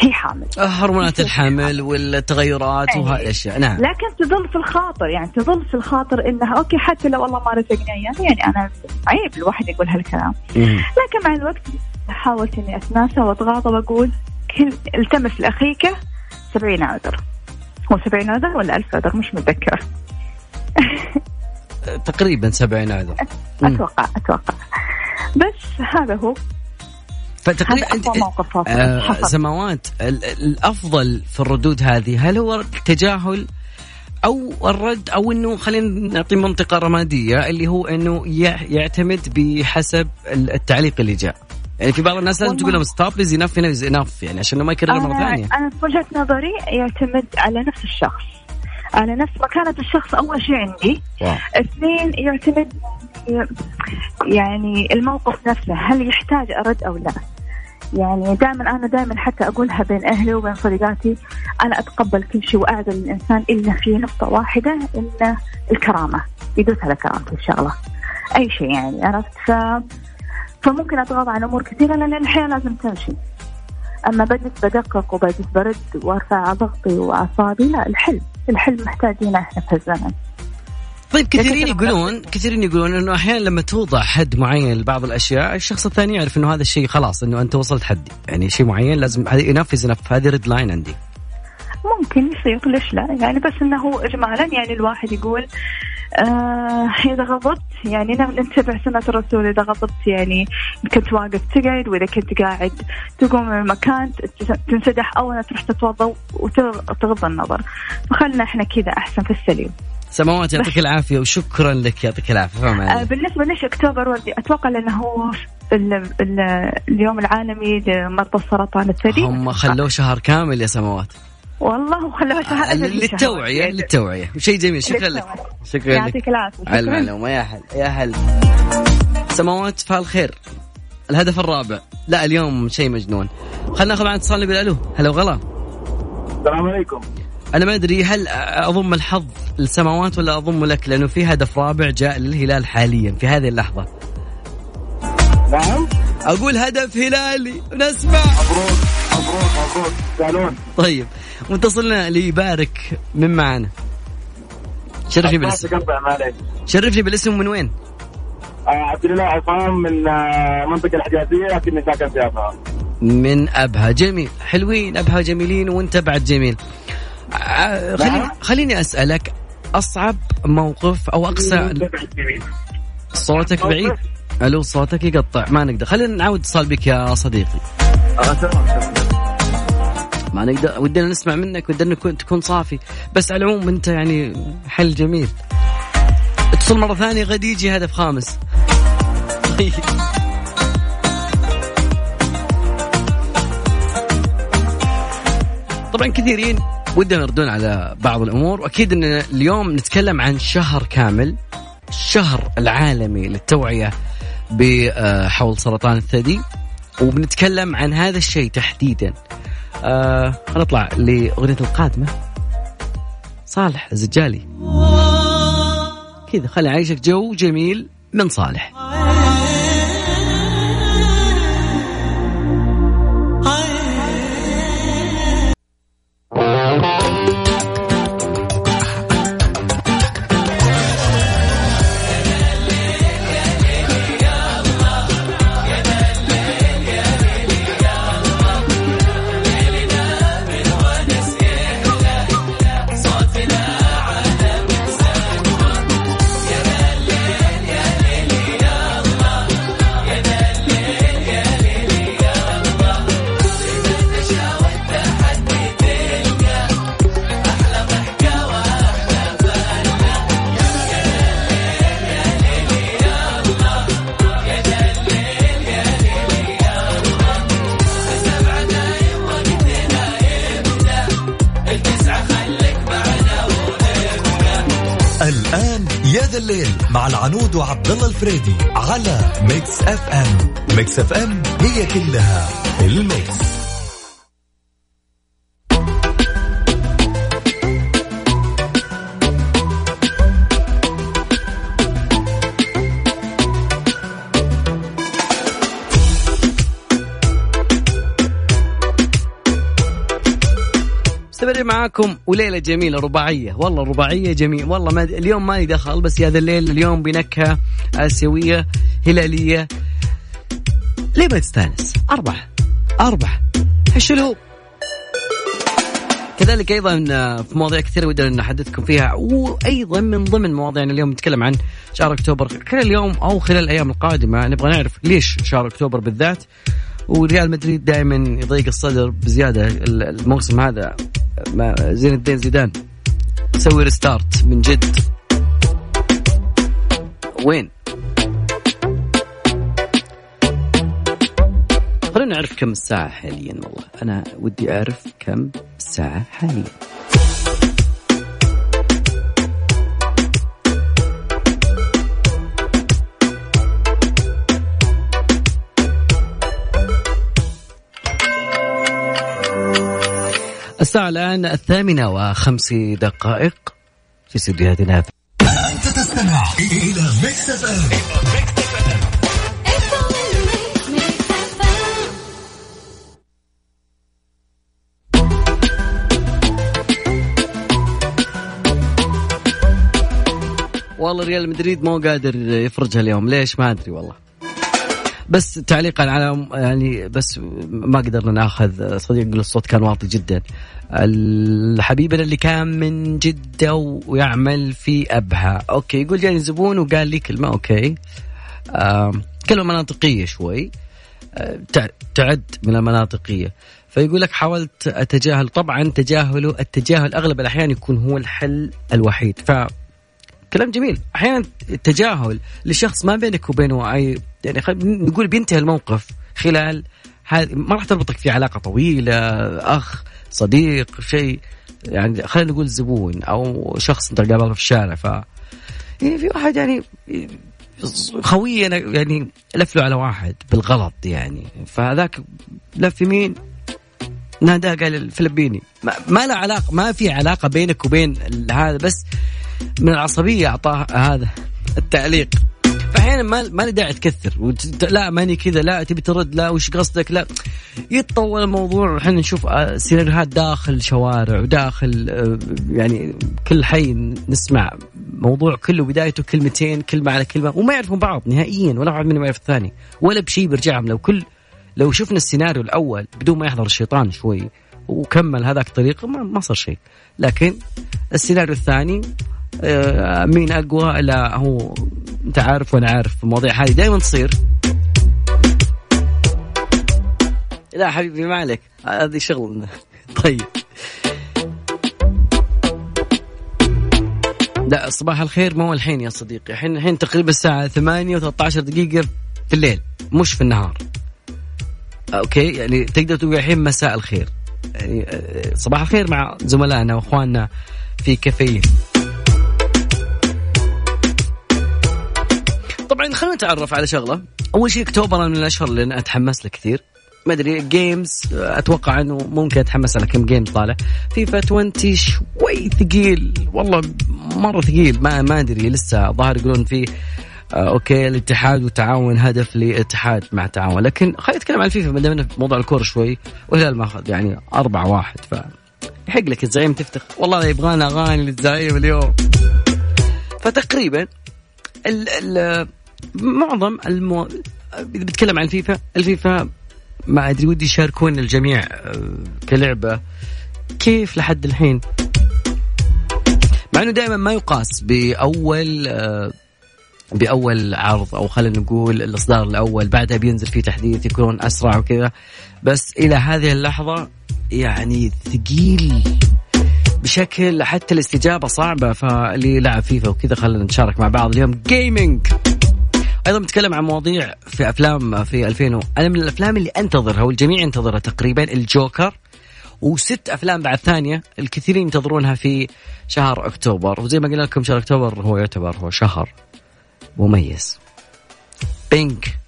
هي حامل. هرمونات الحمل والتغيرات أي. وهذه الأشياء نعم. لكن تظل في الخاطر يعني تظل في الخاطر إنها أوكي حتى لو الله ما رزقني اياه يعني أنا عيب الواحد يقول هالكلام. لكن مع الوقت حاولت إني أتناسى وأتغاضى وأقول كل التمس لاخيك سبعين عذر. هو سبعين عذر ولا ألف عذر؟ مش متذكرة. تقريبا 70 عذر. مم. أتوقع أتوقع. بس هذا هو. فتقريبا انت. آه. سماوات ال- الأفضل في الردود هذه هل هو التجاهل أو الرد أو إنه خلينا نعطي منطقة رمادية اللي هو إنه يع- يعتمد بحسب ال- التعليق اللي جاء يعني في بعض الناس لازم. تقول لهم stop enough is enough يعني عشان ما يكرر مرة أنا, ثانية أنا في وجهة نظري يعتمد على نفس الشخص على نفس مكانة الشخص أول شيء عندي واو. اثنين يعتمد يعني الموقف نفسه هل يحتاج أرد أو لا يعني دائما أنا دائما حتى أقولها بين أهلي وبين صديقاتي أنا أتقبل كل شيء وأعذر الإنسان إلا في نقطة واحدة إلا الكرامة. يدوس على كرامتي الشغلة أي شيء يعني عرفت؟ ف... فممكن أتغاضى عن أمور كثيرة لأن الحياة لازم تمشي. أما بجلس بدقق وبجلس برد وارفع ضغطي وأعصابي لا الحلم. الحلم محتاجينه إحنا في الزمن. طيب كثيرين يقولون كثيرين يقولون إنه أحيانا لما توضع حد معين لبعض الأشياء الشخص الثاني يعرف إنه هذا الشيء خلاص إنه أنت وصلت حدي. يعني شيء معين لازم هذه enough enough هذه red line عندي. ممكن يصير ليش لا؟ يعني بس إنه هو اجمالا يعني الواحد يقول آه إذا غضبت يعني ن- نتبع سنة الرسول. إذا غضبت يعني كنت واقف تقعد وإذا كنت قاعد تقوم من المكان تنسدح أو انك تروح تتوضأ وتغ- وتغض النظر. فخلنا إحنا كذا أحسن في السليم. سماوات يعطيك العافية وشكرا لك يعطيك العافية. فما آه، عليك. بالنسبة ليش أكتوبر وردي أتوقع لأنه هو ال ال اليوم العالمي لمرضى السرطان الثدي. هم خلوه شهر كامل يا سماوات. والله وخلوها شهر في شهر. للتوعيه للتوعيه شيء جميل. شكرا لك. شكرا لك. يعطيك العافية. على. المعلومة. يا هل يا هل سماوات فال خير. الهدف الرابع. لا اليوم شيء مجنون. خلينا ناخذ معنا اتصال نبي ألو هلا وغلا. السلام عليكم. أنا ما أدري هل أضم الحظ للسماوات ولا اضمه لك؟ لأنه في هدف رابع جاء للهلال حاليا في هذه اللحظة. نعم. أقول هدف هلالي نسمع مبروك مبروك مبروك. سالون طيب متصلنا ليبارك من معنا. شرفني بالاسم. شرفني بالاسم من وين؟ آه، عبد الله عصام من آه، المنطقة الحجازية لكني ساكن في أبها. من أبها. جميل حلوين أبها جميلين وأنت بعد جميل. خليني نعم. خليني أسألك أصعب موقف أو أقصى صوتك بعيد؟ ألو صوتك يقطع ما نقدر. خلينا نعود اتصال بك يا صديقي. آه،. ما نقدر ودنا نسمع منك ودنا نكون- تكون صافي. بس على العموم أنت يعني حل جميل. اتصل مرة ثانية غد يجي هدف خامس. طبعا كثيرين. ودهم يردون على بعض الأمور وأكيد ان اليوم نتكلم عن شهر كامل الشهر العالمي للتوعية بحول سرطان الثدي وبنتكلم عن هذا الشيء تحديدا. آه نطلع لأغنية القادمة. صالح الزجالي. كذا خلي عايشك جو جميل من صالح. مستمرين معاكم وليلة جميلة رباعية. والله رباعية جميل. والله ما اليوم مالي دخل بس يا ذا الليل اليوم بنكهة آسيوية هلالية. ليه ما تستانس؟ أربعة. أربعة. حشلو كذلك أيضا في مواضيع كثيرة ودنا نحدثكم فيها. وأيضا من ضمن مواضيعنا اليوم نتكلم عن شهر أكتوبر. خلال اليوم أو خلال الأيام القادمة نبغى نعرف ليش شهر أكتوبر بالذات. وريال مدريد دائما يضيق الصدر بزيادة. الموسم هذا زين الدين زيدان سوي ريستارت من جد. وين؟ خلينا نعرف كم الساعة حاليا والله. أنا ودي أعرف كم الساعة حاليا. الساعة الآن الثامنة وخمس دقائق في استديوهاتنا. أنت تستمع إلى ميكس اف ام والله ريال مدريد مو قادر يفرجها اليوم. ليش؟ ما أدري والله. بس تعليقا على يعني بس ما قدرنا ناخذ صديق الصوت كان واطي جدا. حبيبنا اللي كان من جدة ويعمل في أبها. okay يقول جاني زبون وقال لي كلمة okay. كلمة مناطقية شوي. آه تع- تعد من المناطقية. فيقول لك حاولت أتجاهل طبعا تجاهله التجاهل أغلب الأحيان يكون هو الحل الوحيد. ف كلام جميل. أحيانا التجاهل لشخص ما بينك وبينه اي يعني. نقول بينتهي الموقف خلال ما راح تربطك في علاقة طويلة أخ صديق شيء. يعني خلينا نقول زبون أو شخص أنت قابله في الشارع ف يعني في واحد يعني خوينا يعني لف له على واحد بالغلط يعني. فهذاك لف يمين ناداه قال الفلبيني. ما, ما له علاقه ما في علاقة بينك وبين هذا بس من العصبية أعطاه هذا التعليق. فأحيانا ما ما له داعي تكثر وت- لا ماني كذا لا تبي ترد لا وش قصدك؟ لا. يتطور الموضوع. إحنا نشوف آه، سيناريوهات داخل شوارع وداخل آه، يعني كل حي نسمع موضوع كله بدايته كلمتين كلمة على كلمة وما يعرفون بعض نهائيا ولا واحد منهم يعرف الثاني ولا بشيء بيرجعهم لو كل لو شفنا السيناريو الأول بدون ما يحضر الشيطان شوي وكمل هذاك طريقه ما, ما صار شيء. لكن السيناريو الثاني مين أقوى لا هو أنت عارف وأنا عارف المواضيع هذه دائما تصير. لا حبيبي ما عليك. هذه شغل طيب. لا صباح الخير. ما هو الحين يا صديقي. الحين الحين تقريبا الساعة 8 و13 دقيقة في الليل مش في النهار. okay يعني تقدر تقول الحين مساء الخير. يعني آه، صباح الخير مع زملائنا وإخواننا في كافيين. خلينا نتعرف على شغلة. أول شيء أكتوبر من الأشهر اللي أنا أتحمس له كثير. ما أدري games أتوقع إنه ممكن أتحمس على كم game طالع. فيفا 20 شوي ثقيل. والله مرة ثقيل. ما ما أدري لسه ظاهر يقولون في آه okay الاتحاد والتعاون هدف لاتحاد مع تعاون لكن خلينا نتكلم عن الفيفا ما دام في موضوع الكورة شوي والهلال ماخذ يعني أربعة واحد ف يحق لك الزعيم تفتخر. والله يبغانا أغاني للزعيم اليوم. فتقريبا ال ال معظم المو... اذا بتكلم عن فيفا الفيفا ما أدري ودي يشاركون الجميع آه، كلعبة. كيف لحد الحين؟ مع إنه دائما ما يقاس بأول آه، بأول عرض أو خلينا نقول الإصدار الأول بعدها بينزل فيه تحديث يكونون أسرع وكذا. بس إلى هذه اللحظة يعني ثقيل بشكل حتى الاستجابة صعبة فاللي لعب فيفا وكذا خلينا نتشارك مع بعض. اليوم جيمنج أيضا بنتكلم عن مواضيع في أفلام في 2000 و... أنا من الأفلام اللي أنتظرها والجميع ينتظرها تقريبا الجوكر وست أفلام بعد ثانية الكثيرين ينتظرونها في شهر أكتوبر. وزي ما قلنا لكم شهر أكتوبر هو يعتبر هو شهر مميز. بينك.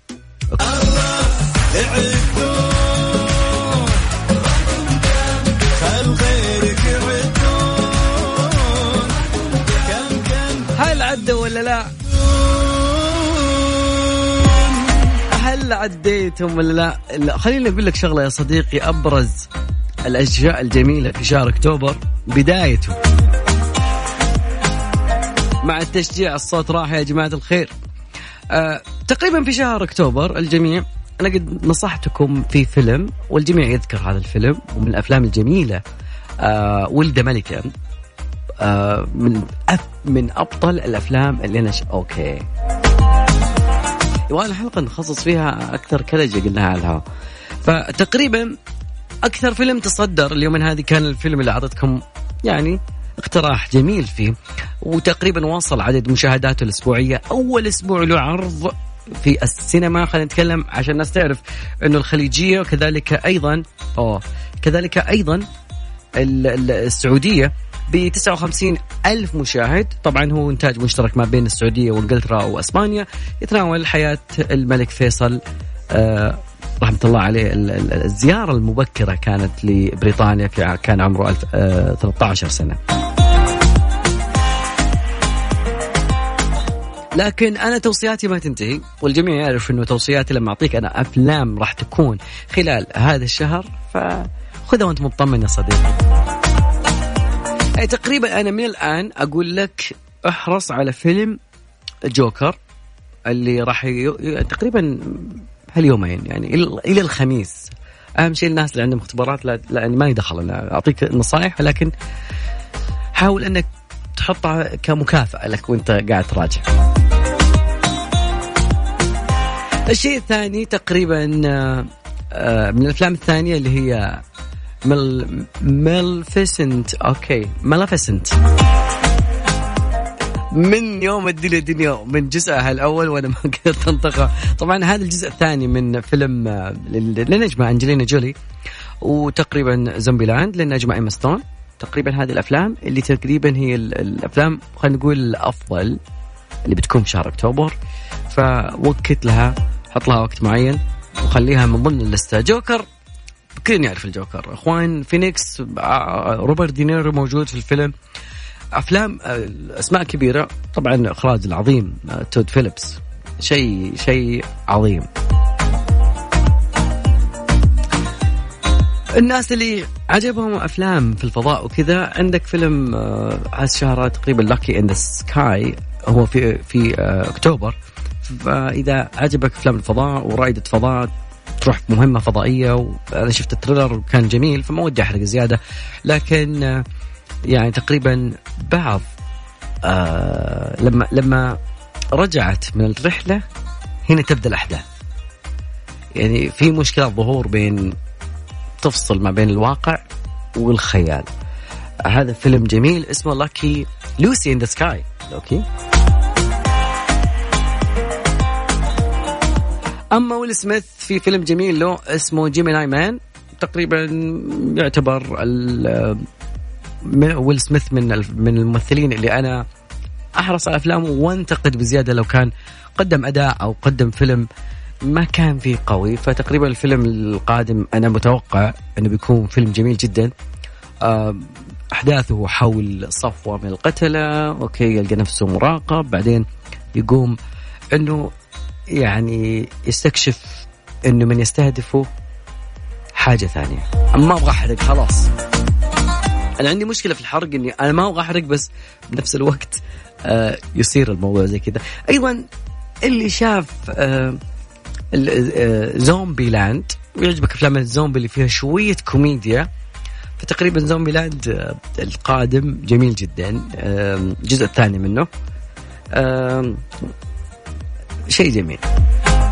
هل عدى ولا لا؟ هل عديتم ولا لا؟ خليني أقول لك شغلة يا صديقي أبرز الاشياء الجميلة في شهر أكتوبر بدايته مع التشجيع الصوت راح يا جماعة الخير. آه تقريبا في شهر أكتوبر الجميع أنا قد نصحتكم في فيلم والجميع يذكر هذا الفيلم ومن الأفلام الجميلة آه ولد ملكا آه من أف من ابطل الأفلام اللي أنا ش... أوكي يبغى حلقه نخصص فيها أكثر كلجه قلناها على الهواء. فتقريبا أكثر فيلم تصدر اليوم هذه كان الفيلم اللي اعطيتكم يعني اقتراح جميل فيه. وتقريبا وصل عدد مشاهداته الأسبوعية. أول أسبوع له عرض في السينما خلينا نتكلم عشان الناس تعرف إنه الخليجية وكذلك أيضا أوه كذلك أيضا السعودية ب 59 ألف مشاهد. طبعا هو إنتاج مشترك ما بين السعودية وإنجلترا وأسبانيا. يتناول حياة الملك فيصل آه رحمة الله عليه الزيارة المبكرة كانت لبريطانيا في كان عمره 13 آه، سنة. لكن أنا توصياتي ما تنتهي والجميع يعرف إنه توصياتي لما أعطيك أنا أفلام راح تكون خلال هذا الشهر فخذها وأنت مطمن يا صديقي. أي تقريبا أنا من الآن أقول لك احرص على فيلم جوكر اللي راح ي... تقريبا هاليومين يعني إلى الخميس أهم شيء الناس اللي عندهم اختبارات لا لاني ماني دخل أنا أعطيك نصائح ولكن حاول إنك تحطها كمكافأة لك وأنت قاعد تراجع. الشيء الثاني تقريبا آه، من الأفلام الثانية اللي هي Mal Maleficent okay. Maleficent من يوم الدنيا دنيا من جزءها الأول وأنا ما قدرت انطقه طبعا هذا الجزء الثاني من فيلم للنجمه أنجلينا جولي وتقريبا Zombieland للنجمه ايما ستون. تقريبا هذه الأفلام اللي تقريبا هي الأفلام خلينا نقول الأفضل اللي بتكون في شهر أكتوبر. فوقت لها حط لها وقت معين وخليها من ضمن اللستة. جوكر كلنا يعرف الجوكر. خواكين فينيكس آه، روبرت دينيرو موجود في الفيلم. أفلام آه، أسماء كبيرة. طبعا إخراج العظيم آه، تود فيليبس. شيء شيء عظيم. الناس اللي عجبهم أفلام في الفضاء وكذا عندك فيلم هالشهر تقريبا Lucy in the Sky هو في في أكتوبر. فإذا عجبك أفلام الفضاء ورائده فضاء تروح مهمة فضائية وأنا شفت ال trailer وكان جميل فما ودي أحرق زيادة. لكن يعني تقريبا بعض آه لما لما رجعت من الرحلة هنا تبدأ الأحداث. يعني في مشكلة ظهور بين تفصل ما بين الواقع والخيال. هذا فيلم جميل اسمه Lucky Lucy in the Sky okay أما ويل سميث في فيلم جميل له اسمه Gemini Man تقريبا يعتبر ويل سميث من من الممثلين اللي أنا أحرص على أفلامه وأنتقد بزيادة لو كان قدم أداء أو قدم فيلم ما كان فيه قوي. فتقريبا الفيلم القادم أنا متوقع إنه بيكون فيلم جميل جدا. أحداثه حول صفوة من القتلة أوكي يلقى نفسه مراقب بعدين يقوم إنه يعني يستكشف إنه من يستهدفه حاجة ثانية. ما أبغى أحرق خلاص. أنا عندي مشكلة في الحرق إني أنا ما أبغى أحرق بس بنفس الوقت آه يصير الموضوع زي كذا. أيضا اللي شاف آه Zombieland ويعجبك أفلام الزومبي اللي فيها شوية كوميديا فتقريبا Zombieland آه القادم جميل جدا آه الجزء الثاني منه. آه شيء جميل.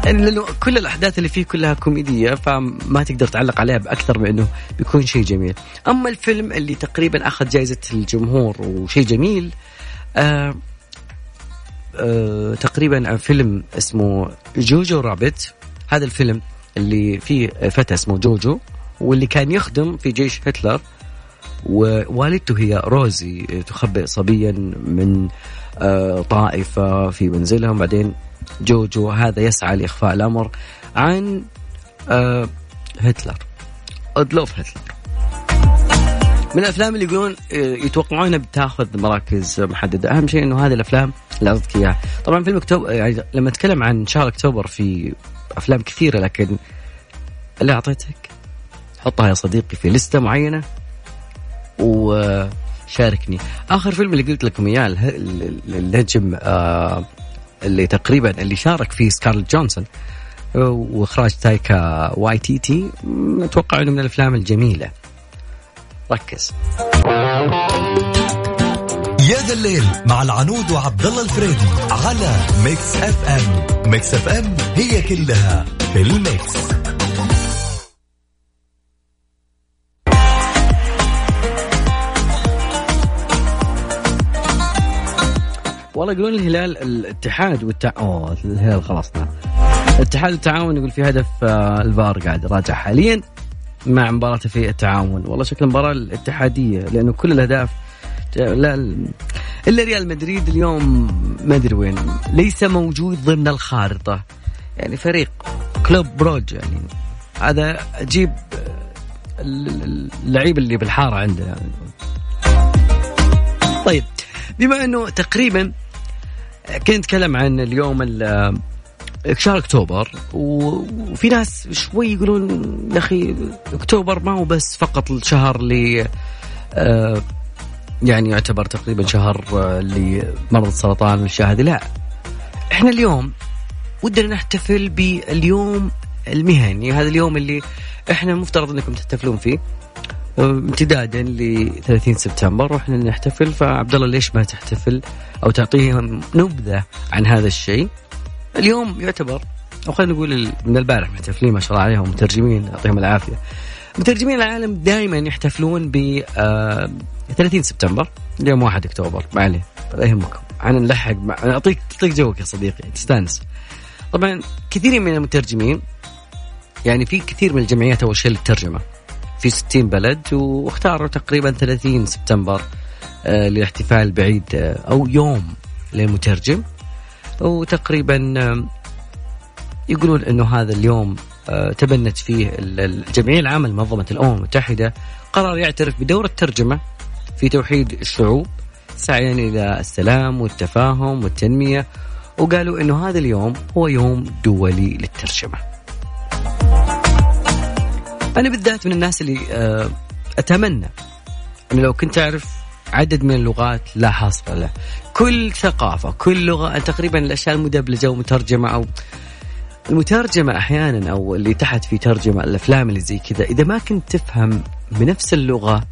لأنه كل الأحداث اللي فيه كلها كوميدية فما تقدر تعلق عليها بأكثر من إنه بيكون شيء جميل. أما الفيلم اللي تقريبا أخذ جائزه الجمهور وشيء جميل آه آه تقريبا فيلم اسمه جوجو رابت. هذا الفيلم اللي فيه فتى اسمه جوجو واللي كان يخدم في جيش هتلر. ووالدته هي روزي تخبئ صبيا من آه، طائفة في منزلهم. بعدين جوجو هذا يسعى لإخفاء الأمر عن آه، هتلر. أدلوف هتلر من الأفلام اللي يقولون آه، يتوقعونها بتاخذ مراكز محددة، أهم شيء إنه هذه الأفلام اللي اعطيتك اياها، طبعا فيلم اكتوبر يعني لما أتكلم عن شهر أكتوبر في أفلام كثيرة لكن اللي أعطيتك. حطها يا صديقي في لستة معينة وشاركني. آخر فيلم اللي قلت لكم اله- النجم آه، اللي تقريبا اللي شارك فيه سكارلت جوهانسون وإخراج تايكا وايتيتي أتوقع إنه من الأفلام الجميلة. ركز. يا ذا الليل مع العنود وعبد الله الفريدي على ميكس أف أم ميكس أف أم هي كلها في ال Mix والله يقولون الهلال الاتحاد والتع... أوه الهلال خلاص. نعم. الاتحاد والتعاون يقول في هدف آه، الفار قاعد يراجع حاليا مع مباراته في التعاون. والله شكل المباراة الاتحادية لأنه كل الأهداف لا إلا ريال مدريد اليوم ما أدري وين ليس موجود ضمن الخارطة. يعني فريق كلوب بروج يعني هذا أجيب آه، اللعيب اللي بالحارة عندنا طيب بما إنه تقريبا كنت اتكلم عن اليوم ال- شهر أكتوبر وفي ناس شوي يقولون يا أخي أكتوبر ما هو بس فقط الشهر اللي آه، يعني يعتبر تقريبا شهر آه، لمرض السرطان هذه لا إحنا اليوم ودنا نحتفل باليوم المهني هذا اليوم اللي إحنا المفترض إنكم تحتفلون فيه. امتدادا ل 30 سبتمبر وإحنا نحتفل. فعبد الله ليش ما تحتفل؟ أو تعطيهم نبذة عن هذا الشيء. اليوم يعتبر أو خلينا نقول من البارح محتفلين ما شاء الله عليهم مترجمين يعطيهم العافية. مترجمين العالم دائما يحتفلون ب آه، 30 سبتمبر اليوم 1 أكتوبر. ما عليه لا يهمكم. أنا نلحق اعطيك تعطيك جوك يا صديقي تستانس. طبعا كثير من المترجمين يعني في كثير من الجمعيات أول شيء للترجمة. في 60 بلد واختاروا تقريبا 30 سبتمبر آه، للاحتفال بعيد آه، أو يوم للمترجم وتقريبا آه، يقولون إنه هذا اليوم تبنت فيه ال- الجمعيه العامه لمنظمه الأمم المتحدة قرار يعترف بدور الترجمة في توحيد الشعوب سعيا إلى السلام والتفاهم والتنمية وقالوا إنه هذا اليوم هو يوم دولي للترجمة. أنا بالذات من الناس اللي آه، أتمنى إنه لو كنت أعرف عدد من اللغات لا حصر له. كل ثقافة كل لغة تقريبا الأشياء المدبلجة ومترجمة أو المترجمة أحيانا أو اللي تحت في ترجمة الأفلام اللي زي كذا إذا ما كنت تفهم بنفس اللغة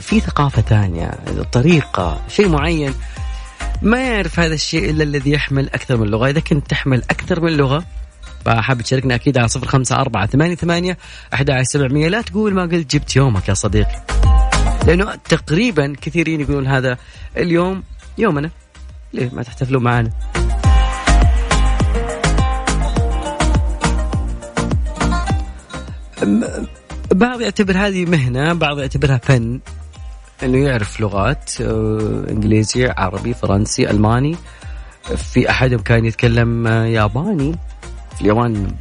في ثقافة ثانية طريقة شيء معين ما يعرف هذا الشيء إلا الذي يحمل أكثر من لغة. إذا كنت تحمل أكثر من لغة فحاب تشاركنا أكيد على صفر خمسة أربعة ثمانية ثمانية أحد عشر سبعمية. لا تقول ما قلت جبت يومك يا صديقي. لأنه تقريبا كثيرين يقولون هذا اليوم يومنا. ليه ما تحتفلون معنا؟ أم- بعض يعتبر هذه مهنة بعض يعتبرها فن. إنه يعرف لغات آه، إنجليزي عربي فرنسي ألماني. في احدهم كان يتكلم آه، ياباني. اليابان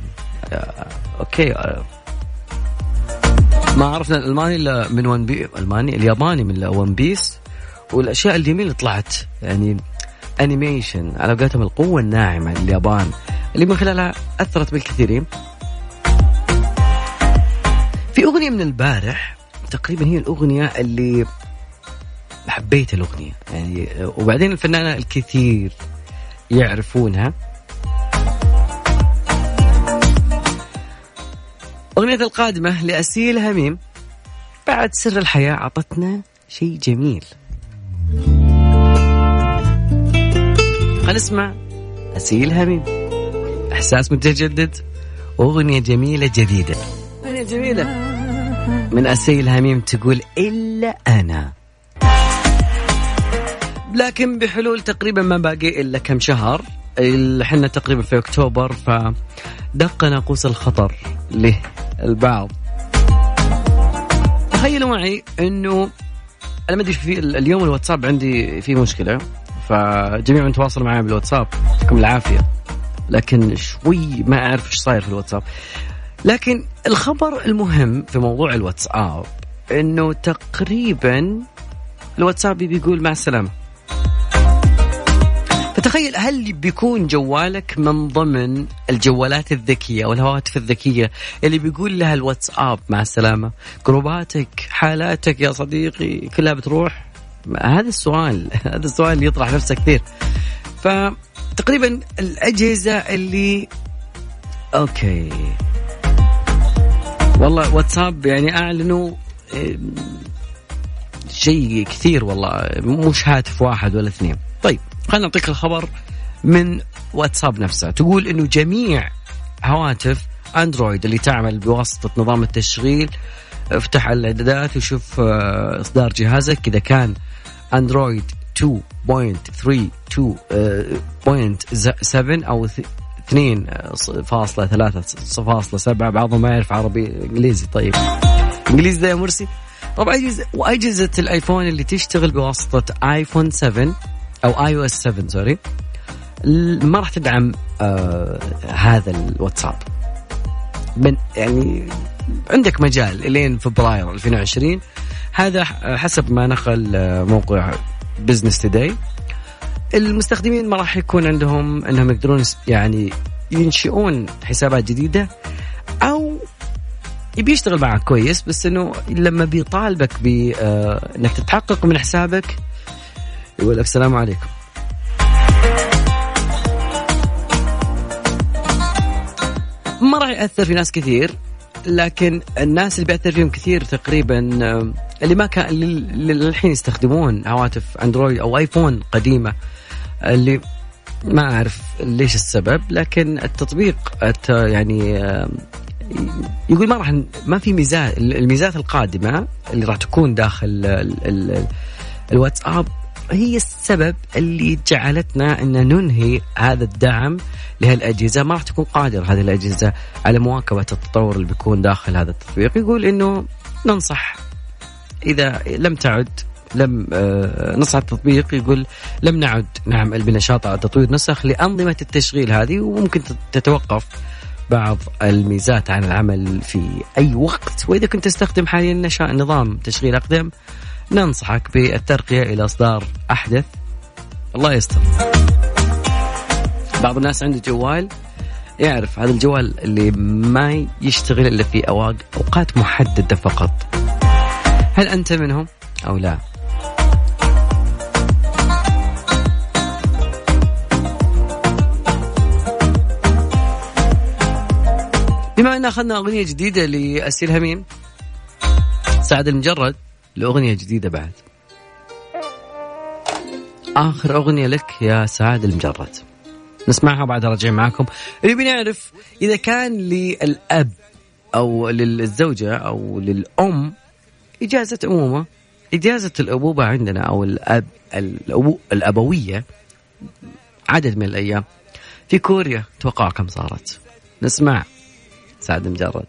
آه، أوكي آه، ما عرفنا الالماني الا من ون بي ألماني الياباني من ون بيس والأشياء الجميلة اللي طلعت يعني انيميشن على قولتهم القوة الناعمة لليابان اللي من خلالها أثرت بالكثيرين. في أغنية من البارح تقريبا هي الأغنية اللي حبيت الأغنية يعني وبعدين الفنانة الكثير يعرفونها. أغنية القادمة لأسيل هميم. بعد سر الحياة أعطتنا شيء جميل. هنسمع أسيل هميم. إحساس متجدد وأغنية جميلة جديدة. أغنية جميلة. من أسيل هميم تقول إلا أنا. لكن بحلول تقريبا ما باقي إلا كم شهر. إحنا تقريبا في أكتوبر فدق ناقوس الخطر للبعض تخيلوا معي إنه أنا ما أدري في اليوم الواتساب عندي في مشكلة فجميع من تواصلوا معي بالواتساب يعطيكم العافية. لكن شوي ما أعرف إيش صاير في الواتساب. لكن الخبر المهم في موضوع الواتساب إنه تقريبا الواتساب بيقول مع السلامة. فتخيل هل بيكون جوالك من ضمن الجوالات الذكية أو الهواتف الذكية اللي بيقول لها الواتساب مع السلامة؟ جروباتك حالاتك يا صديقي كلها بتروح؟ هذا السؤال هذا السؤال اللي يطرح نفسه كثير. فتقريبا الأجهزة اللي أوكي. والله واتساب يعني أعلنوا إيه، شيء كثير والله مش هاتف واحد ولا اثنين. طيب. خلينا نعطيك الخبر من واتساب نفسه. تقول إنه جميع هواتف أندرويد اللي تعمل بواسطة نظام التشغيل افتح الإعدادات وشوف آه، إصدار جهازك. إذا كان أندرويد 2.3.2.7 أو 2.3.7 بعضهم ما يعرف عربي إنجليزي. طيب إنجليزي ده يا مرسي؟ طب اجهزه وأجهزة الآيفون اللي تشتغل بواسطة ايفون 7 أو اي أو اس 7 سوري ما راح تدعم آه هذا الواتساب. من يعني عندك مجال إلين فبراير 2020 هذا حسب ما نقل آه، موقع بزنس توداي المستخدمين ما راح يكون عندهم إنهم يقدرون يعني ينشئون حسابات جديدة أو يبي يشتغل معك كويس بس إنه لما بيطالبك بانك آه، تتحقق من حسابك يقول السلام عليكم. ما راح يأثر في ناس كثير لكن الناس اللي بيأثر فيهم كثير تقريبا اللي ما كان للحين يستخدمون هواتف أندرويد أو آيفون قديمة اللي ما أعرف ليش السبب لكن التطبيق يعني يقول ما راح ما في ميزات الميزات القادمة اللي راح تكون داخل الواتساب هي السبب اللي جعلتنا إن ننهي هذا الدعم لهالأجهزة. ما راح تكون قادرة هذه الأجهزة على مواكبة التطور اللي بيكون داخل هذا التطبيق. يقول إنه ننصح. إذا لم تعد لم آه، نصح التطبيق يقول لم نعد. نعمل بنشاط على تطوير نسخ لأنظمة التشغيل هذه وممكن تتوقف بعض الميزات عن العمل في أي وقت. وإذا كنت تستخدم حاليا نظام تشغيل أقدم ننصحك بالترقية إلى إصدار أحدث الله يستر. بعض الناس عنده جوال يعرف هذا الجوال اللي ما يشتغل إلا في أوقات محددة فقط. هل أنت منهم أو لا؟ بما أن أخذنا أغنية جديدة لأسيل هميم سعد المجرد لأغنية جديدة بعد. آخر أغنية لك يا سعد المجرد. نسمعها بعد راجع معاكم. اللي بنعرف إذا كان للأب أو للزوجة أو للأم إجازة أمومة إجازة الأبوبة عندنا أو الأب الأبو الأبوية عدد من الأيام. في كوريا توقع كم صارت؟ نسمع. سعد مجرد